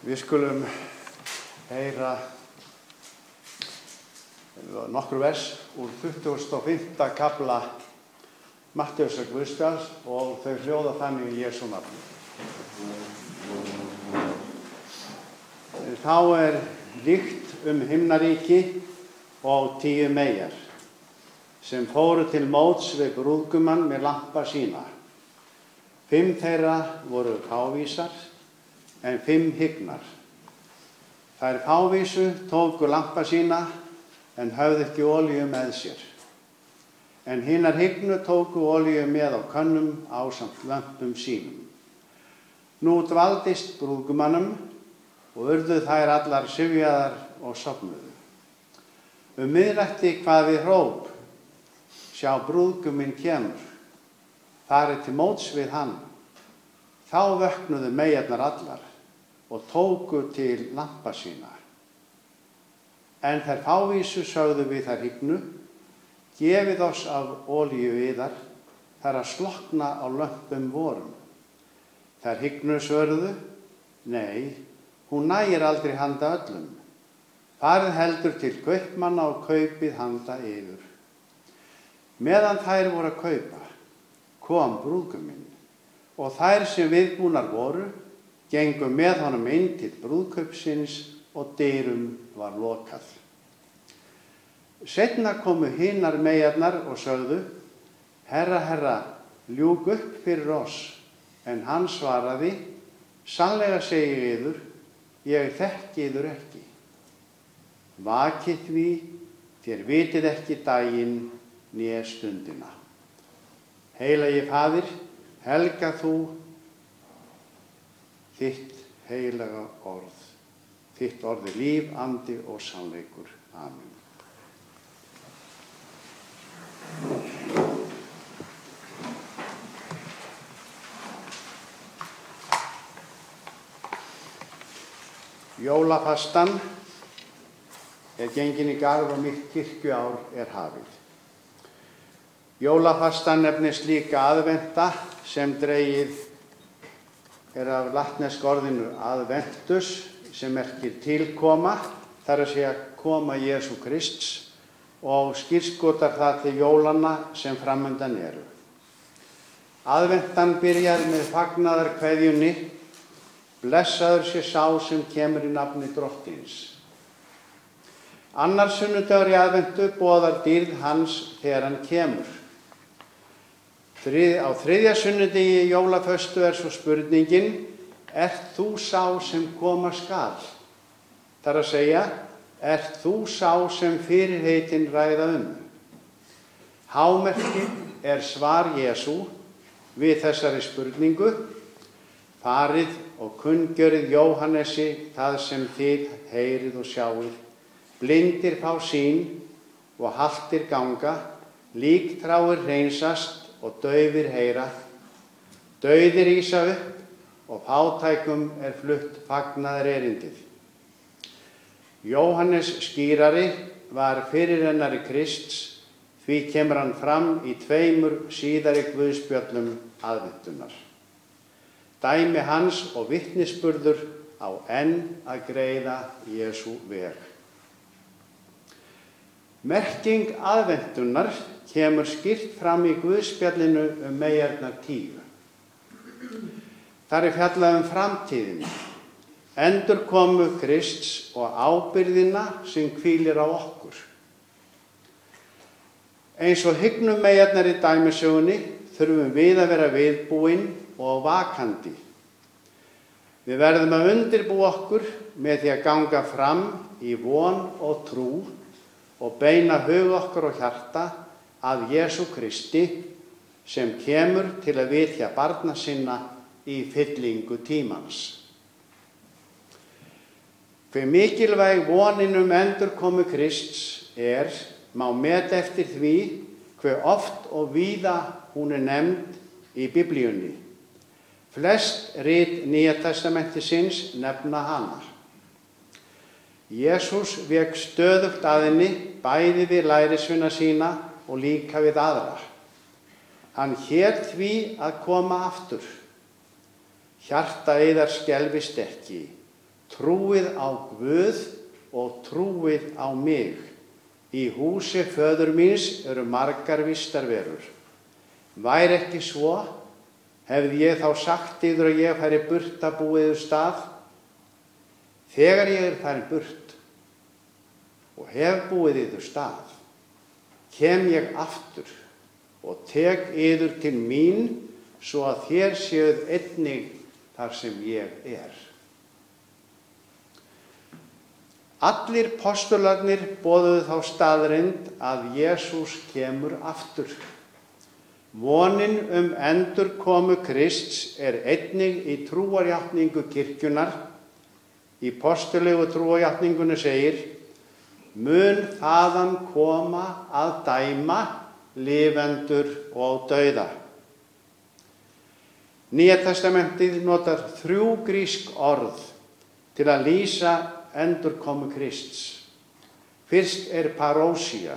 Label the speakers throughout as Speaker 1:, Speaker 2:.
Speaker 1: Við skulum heyra nokkur vers úr 25. kabla Mattiðsar Guðstjáls og þau hljóða þannig í Jésu nafni. Þá er líkt um himnaríki og tíu megar sem fóru til móts við brúðgumann með lampa sína. Fimm þeirra voru kávísar en fimm hygnar. Þær fávísu tóku lampa sína en höfðu ekki ólíu með sér. En hinnar hygnu tóku ólíu með á könnum á samt lampum sínum. Nú dvaldist brúðgumannum og urðu þær allar syfjaðar og sopnuðu. Um miðrætti hvað við hróp, sjá brúðguminn kemur, farið til móts við hann. Þá vöknuðu megarnar allar og tóku til lampa sína. En þær fávísu sögðu við þær hygnu, gefið oss af ólíu yðar, þar að slokna á lömpum vorum. Þær hygnu svörðu, nei, hún nægir aldrei handa öllum. Farið heldur til kaupmanna og kaupið handa yfir. Meðan þær voru að kaupa, kom brúðguminn og þær sem viðbúnar voru, gengum með honum inn til brúðkaupsins og dyrum var lokað. Setna komu hinnar megarnar og sögðu, Herra, herra, ljúk upp fyrir oss, en hann svaraði, Sannlega segi yður, ég þekki yður ekki. Vakið því, þér vitið ekki daginn nýja stundina. Heilagi fadir, helga þú þitt heilaga orð, þitt orði líf, andi og sannleikur. Amen. Jólafastan er gengin í garð og mitt kirkjuár er hafið. Jólafastan nefnist líka aðventa sem dreigið er af latnesk orðinu aðventus sem merkir tilkoma, þar að segja koma Jésu Krists og skýrskotar það til jólanna sem framöndan eru. Aðventan byrjar með fagnadar kveðjunni, blessaður sé sá sem kemur í nafni drottins. Annar sunnudagur í aðventu bóðar dýrð hans þegar hann kemur. Þrið, á þriðja sunnudegi jólaföstu er svo spurningin, ert þú sá sem koma skal? Það er að segja, ert þú sá sem fyrirheitin ræða um? Hámerki er svar Jésu við þessari spurningu, farið og kunngjörið Jóhannesi það sem þið heyrið og sjáið, blindir fá sín og haltir ganga, líktráir reynsast og döfir heyra, döðir ísa upp og fátækum er flutt fagnaðar erindið. Jóhannes skýrari var fyrirrennari Krists, því kemur hann fram í tveimur síðari guðspjöllum aðventunar. Dæmi hans og vittnisspurður á enn að greiða Jésu veg. Merking aðventunar kemur skýrt fram í Guðspjallinu um megarnar tíu. Þar er fjallað um framtíðina, endur komu Krists og ábyrðina sem kvílir á okkur. Eins og hygnum megarnar í dæmisögunni þurfum við að vera viðbúinn og vakandi. Við verðum að undirbú okkur með því að ganga fram í von og trú og beina hug okkur og hjarta að Jésu Kristi sem kemur til að vitja barna sinna í fyllingu tímans. Hver mikilvæg voninum endur komu Krists er, má met eftir því hver oft og víða hún er nefnd í biblíunni. Flest rít Nýja testamenti sinns nefna hana. Jésús vek stöðugt að henni bæði við lærisvina sína og líka við aðra. Hann hér því að koma aftur. Hjarta eðar skelvist ekki. trúið á Guð og trúið á mig. Í húsi föður míns eru margar vistarverur. Væri ekki svo, hefði ég þá sagt yfir að ég færi burt að búiðu stað. Þegar ég er farin burt og hef búið yfir stað, kem ég aftur og tek yfir til mín svo að þér séuð einnig þar sem ég er. Allir postularnir bóðuðu þá staðrind að Jésús kemur aftur. Vonin um endur komu Krists er einnig í trúarjáttningu kirkjunar. Í postulegu trúarjáttningunni segir mun þaðan koma að dæma lifendur og dauða. Nýja testamentið notar þrjú grísk orð til að lýsa endur komu Krists. Fyrst er parósía.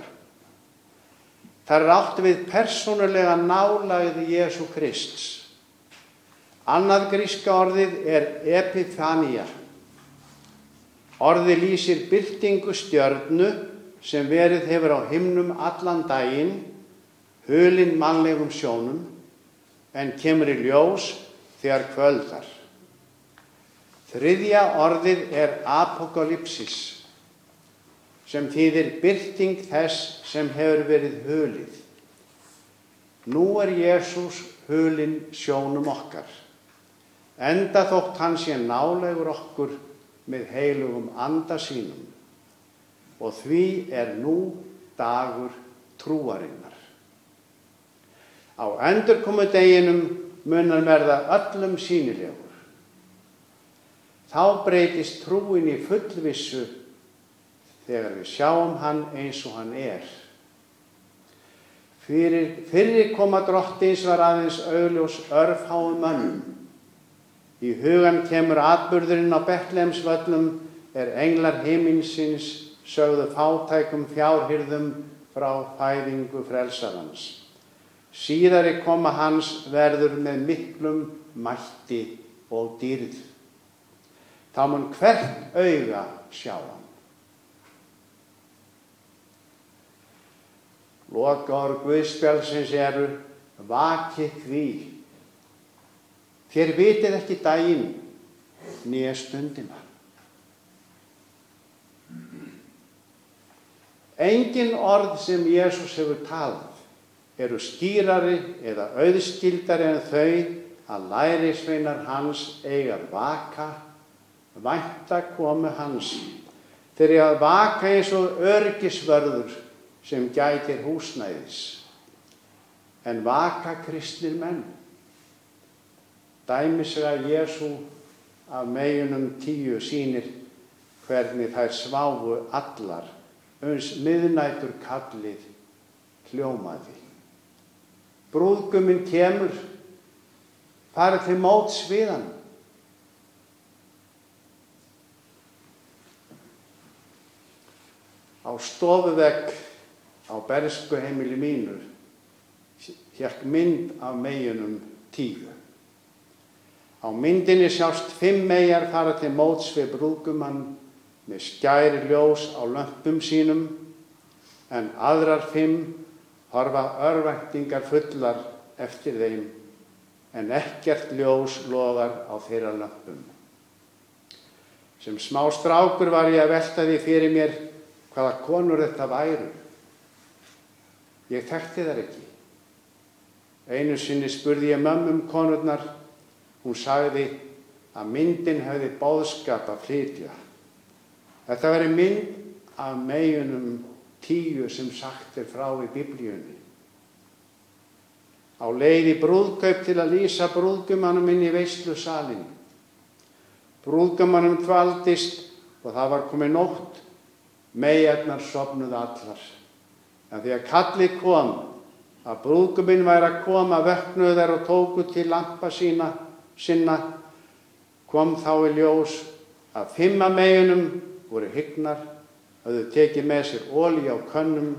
Speaker 1: Það er átt við persónulega nálaði Jésu Krists. Annað gríska orðið er epifania. Orðið lýsir byrtingu stjörnu sem verið hefur á himnum allan daginn, hulinn mannlegum sjónum, en kemur í ljós þegar kvöldar. Þriðja orðið er apokalypsis sem þýðir byrting þess sem hefur verið hulið. Nú er Jésús hulinn sjónum okkar, enda þótt hann sé nálegur okkur með heilugum anda sínum og því er nú dagur trúarinnar. Á endurkomu deginum munar verða öllum sínilegur. Þá breytist trúin í fullvissu þegar við sjáum hann eins og hann er. Fyrir, fyrir koma drottins var aðeins augljós örfháum mönnum. Í hugan kemur atburðurinn á Betlemsvöllum er englar heiminsins sögðu fátækum fjárhyrðum frá fæðingu frelsarans. Síðari koma hans verður með miklum mætti og dýrð þá mun hvert auga sjá hann. Lokaður Guðspjálsins eru vakið því. Þér vitið ekki daginn nýja stundina. Engin orð sem Jésús hefur talað eru skýrari eða auðskildari en þau að lærisveinar hans eigar vaka vænta komu hans þegar að vaka eins og örgisvörður sem gætir húsnæðis en vaka kristnir menn dæmisega Jésu af meginum tíu sínir hvernig þær sváfu allar uns miðnætur kallið hljómaði brúðguminn kemur farið til móts við hann á stofuvegg á bersku heimili mínur hérk mynd af meginum tíu. Á myndinni sjást fimm megar fara til móts við brúkumann með skæri ljós á lömpum sínum en aðrar fimm horfa örvæntingar fullar eftir þeim en ekkert ljós loðar á þeirra lömpum. Sem smá strákur var ég að velta því fyrir mér hvaða konur þetta væru. Ég þekkti þar ekki. Einu sinni spurði ég mömmum konurnar, hún sagði að myndin hefði bóðskap að flytja. Þetta veri mynd af meginum tíu sem sagt er frá í biblíunni. Á leiði brúðkaup til að lýsa brúðgumannum inn í veistlu salin. Brúðgumannum tvaldist og það var komið nótt Megarnar sopnuð allar. En því að kalli kom, að brúðguminn væri að koma, vöknuð þær og tóku til lampa sína, sinna, kom þá í ljós að fimma meginum voru hyggnar, hafðu tekið með sér óli á könnum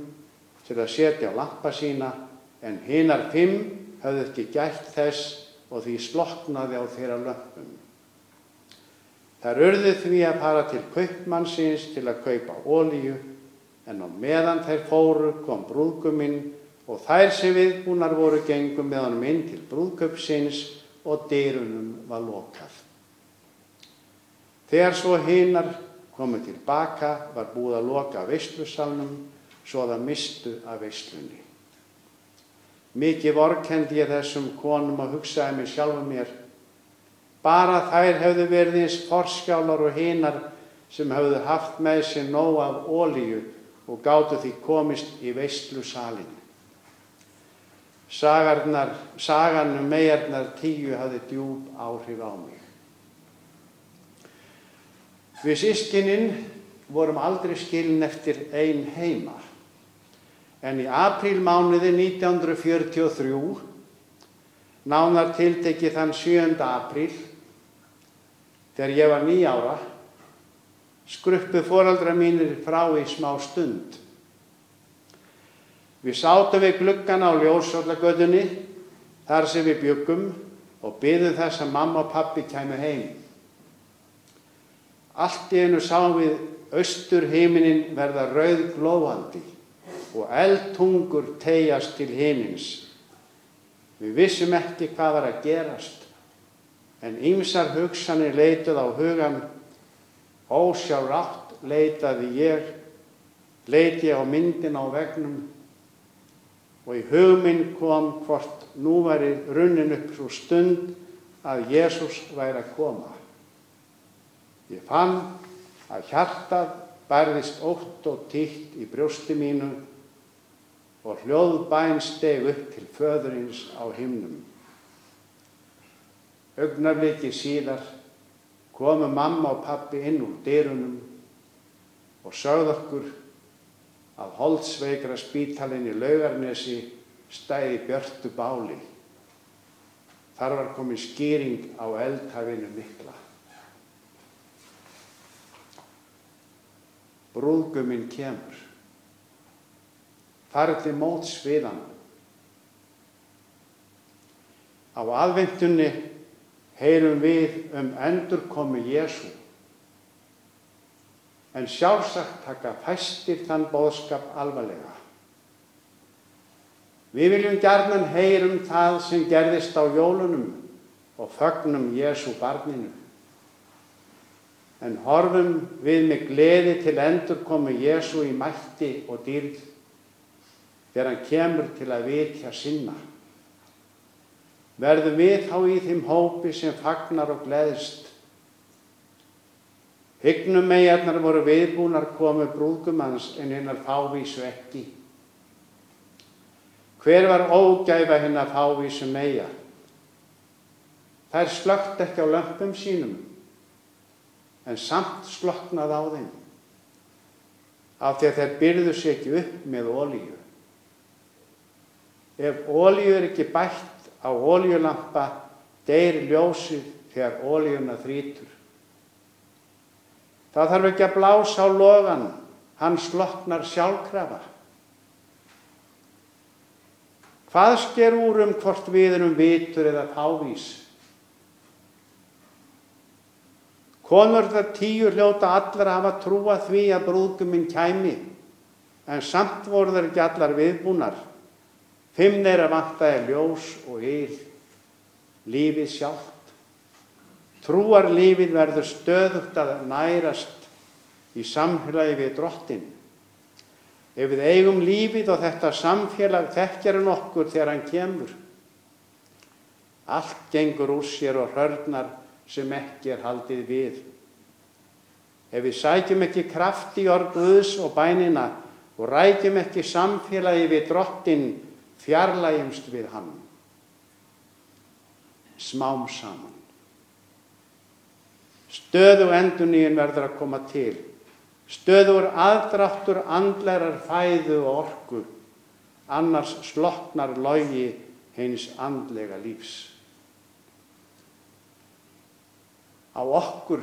Speaker 1: til að setja á lampa sína, en hinnar fimm hafðu ekki gætt þess og því sloknaði á þeirra lömpum. Þær urðu því að fara til kaupmannsins til að kaupa ólíu, en á meðan þeir fóru kom brúðguminn og þær sem viðbúnar voru gengum með honum inn til brúðköpsins og dyrunum var lokað. Þegar svo hinnar komið tilbaka var búið að loka veistlusalnum svo að það mistu af veistlunni. Mikið vorkendi ég þessum konum að hugsaði mig sjálfum mér. Bara þær hefðu verið eins forskjálar og hinar sem hefðu haft með sér nóg af ólíu og gáttu því komist í veistlusalinn. Sagarnar, sagan um megarnar tíu hafði djúb áhrif á mig. Við sískininn vorum aldrei skilin eftir ein heima. En í aprílmánuði 1943, nánar tiltekið þann 7. apríl, þegar ég var nýjára, skruppu foraldra mínir frá í smá stund. Við sátum við gluggan á ljósallagötunni þar sem við byggum og byggðum þess að mamma og pappi kæmu heim. Allt í einu sáum við austur heiminin verða rauð glóandi og eldtungur tegjast til heimins. Við vissum ekki hvað var að gerast, en ymsar hugsanir leituð á hugan, ósjálfrátt leitaði ég, leiti á myndin á vegnum og í hugminn kom hvort nú væri runnin upp svo stund að Jésús væri að koma. Ég fann að hjartað bærðist ótt og títt í brjósti mínu og hljóðbæn steg upp til föðurins á himnum. Ögnafliki síðar komu mamma og pappi inn úr dyrunum og sögð okkur að holdsveikra spítalinn í laugarnesi stæði björtu báli. Þar var komið skýring á eldhafinu mikla. Brúðguminn kemur. Farið til móts við hann. Á aðvendunni heyrum við um endurkomi Jésu. En sjálfsagt taka fæstir þann bóðskap alvarlega. Við viljum gerðan heyrum það sem gerðist á jólunum og fögnum Jésu barninu. En horfum við með gleði til endurkomi Jésu í mætti og dýrð þegar hann kemur til að vitja sinna. Verðum við þá í þeim hópi sem fagnar og gleðist. Hygnum megarnar voru viðbúnar komu brúðgumans en hennar fávísu ekki. Hver var ógæfa hennar fávísu megar? Þær slögt ekki á lömpum sínum, en samt sloknað á þeim, af því að þeir byrðu sér ekki upp með ólíu. Ef ólíu er ekki bætt á ólíulampa, deyr ljósið þegar ólíuna þrítur. Það þarf ekki að blása á logan, hann sloknar sjálfkrafa. Hvað sker úr um hvort við erum vitur eða fávís? Konur þar tíu hljóta allar hafa trúa því að brúðguminn kæmi, en samt voru þar ekki allar viðbúnar. Fimm neira vantaði ljós og yl, lífið sjálft. Trúar lífið verður stöðugt að nærast í samfélagi við drottin. Ef við eigum lífið og þetta samfélag þekkjar hann okkur þegar hann kemur. Allt gengur úr sér og hörnar sem ekki er haldið við. Ef við sækjum ekki kraft í orðuðs og bænina og rækjum ekki samfélagi við drottin, fjarlægjumst við hann. Smám saman. Stöðu enduníin verður að koma til. Stöður aðdráttur andlerar fæðu og orku, annars sloknar logi hins andlega lífs. Á okkur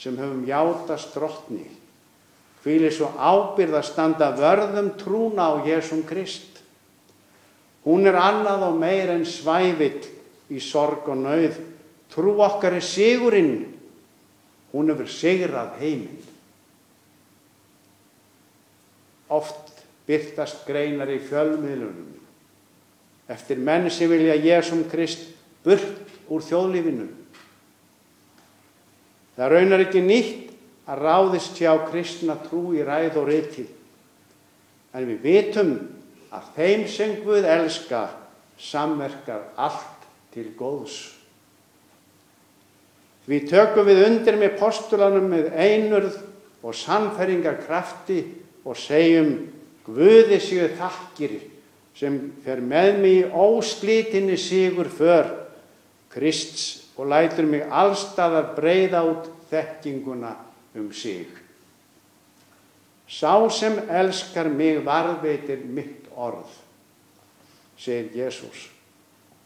Speaker 1: sem höfum játast drottni, hvíli svo ábyrð að standa vörðum trúna á Jésum Krist. Hún er annað og meir en svævill í sorg og nauð, Trú okkar er sigurinn. Hún hefur sigrað heiminn. Oft byrtast greinar í fjölmiðlunum eftir menn sem vilja Jésum Krist burt úr þjóðlífinu. Það raunar ekki nýtt að ráðist hjá kristna trú í ræð og reyti. En við vitum að þeim sem Guð elska samverkar allt til góðs. Við tökum við undir með postulanum með einurð og sannferringarkrafti og segjum Guði séu þakkir sem fer með mig í óslítinni sigur för Krists og lætur mig allstaðar breyða út þekkinguna um sig. Sá sem elskar mig varðveitir mitt orð, segir Jésús.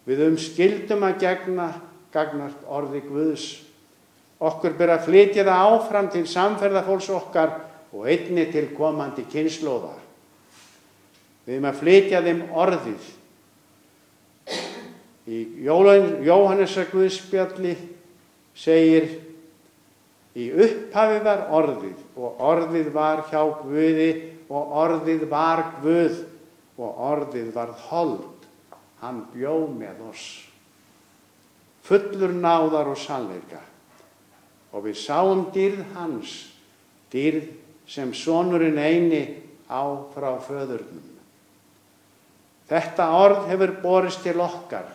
Speaker 1: Við um skildum að gegna gagnast orði Guðs. Okkur byrja að flytja það áfram til samferðafólks okkar og einni til komandi kynnslóðar. Við erum að flytja þeim orðið. Í Jóhannesa Guðspjalli segir í upphafi var orðið og orðið var hjá Guði og orðið var Guð og orðið var hold. Hann bjó með oss. Fullur náðar og sannleika. Og við sáum dýrð hans, dýrð sem sonurinn eini á frá föðurnum. Þetta orð hefur borist til okkar.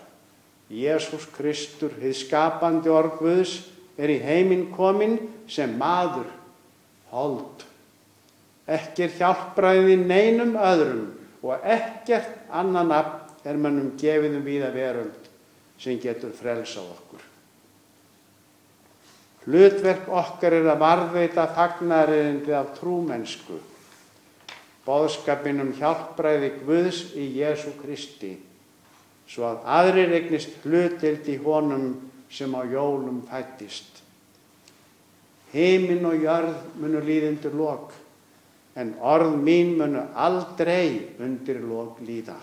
Speaker 1: Jésús Kristur, hið skapandi orð Guðs, er í heiminn kominn sem maður, hold. Ekki er hjálpræði neinum öðrum og ekkert annan afn er mannum gefiðum víða veröld sem getur frelsað okkur. Hlutverk okkar er að varðveita fagnarinn af trúmennsku boðskapin um hjálpræði Guðs í Jésu Kristi, svo að aðrir eignist hlutild í honum sem á jólum fættist. Heiminn og jörð munu líðindur lok, en orð mín munu aldrei undir lok líða.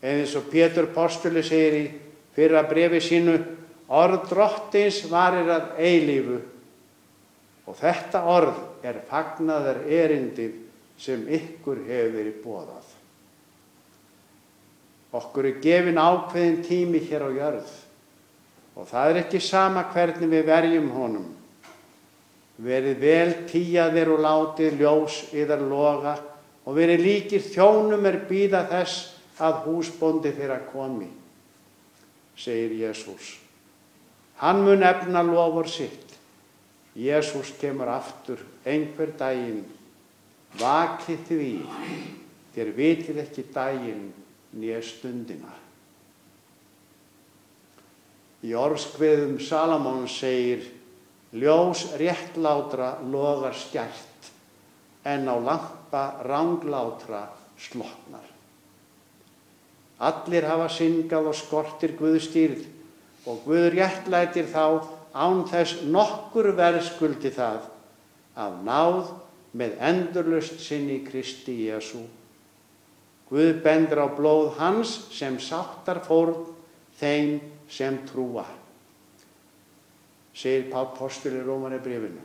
Speaker 1: Eða eins og Pétur Postuli segir í fyrra brefi sínu, orð drottins varir að eilífu og þetta orð er fagnaðar erindið sem ykkur hefur verið bóðað. Okkur er gefin ákveðin tími hér á jörð og það er ekki sama hvernig við verjum honum. Verið vel tíjaðir og látið ljós yðar loga og verið líkir þjónum er býða þess að húsbóndi þeirra komi, segir Jésús. Hann mun efna lofur sitt. Jésús kemur aftur einhver daginn Vakið því, þér vitið ekki daginn nýja stundina. Í orðskveðum Salamón segir, ljós réttlátra logar skjært en á lampa ránglátra sloknar. Allir hafa syngað og skortir Guðstýrð og Guð réttlætir þá án þess nokkur verðskuldi það af náð með endurlust sinni Kristi Jésu. Guð bendur á blóð hans sem sáttar fórn þeim sem trúa. Segir Pál Postur í Rómani brifinu.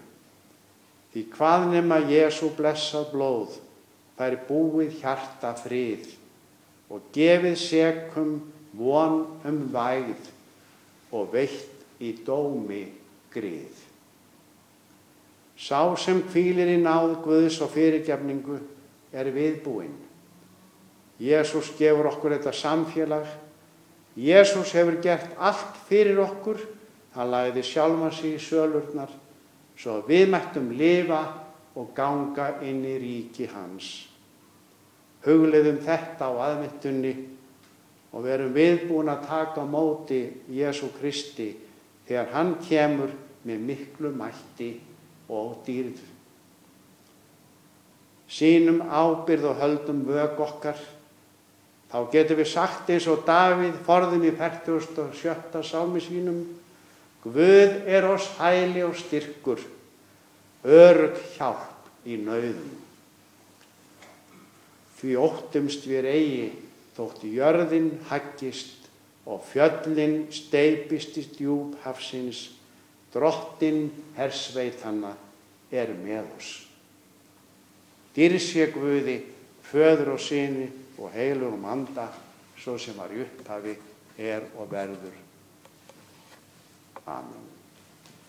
Speaker 1: Því hvað nema Jésu blessað blóð fær búið hjarta frið og gefið sekum von um væð og veitt í dómi grið. Sá sem kvílir í náð Guðs og fyrirgefningu er viðbúinn. Jésús gefur okkur þetta samfélag. Jésús hefur gert allt fyrir okkur. Hann lagði sjálfa sig í sölurnar svo við mættum lifa og ganga inn í ríki hans. Hugleðum þetta á aðmittunni og verum viðbúin að taka á móti Jésu Kristi þegar hann kemur með miklu mætti og dýrð. Sýnum ábyrð og höldum vög okkar. Þá getum við sagt eins og Davíð forðum í 47. sálmi sínum Guð er oss hæli og styrkur, örg hjálp í nauðum. Því óttumst við eigi þótt jörðin haggist og fjöllin steipist í djúb hafsins, drottin hersveitanna er með oss. Dýrs ég Guði, föður og síni og heilur um anda, svo sem var í upphafi, er og verður. Amen.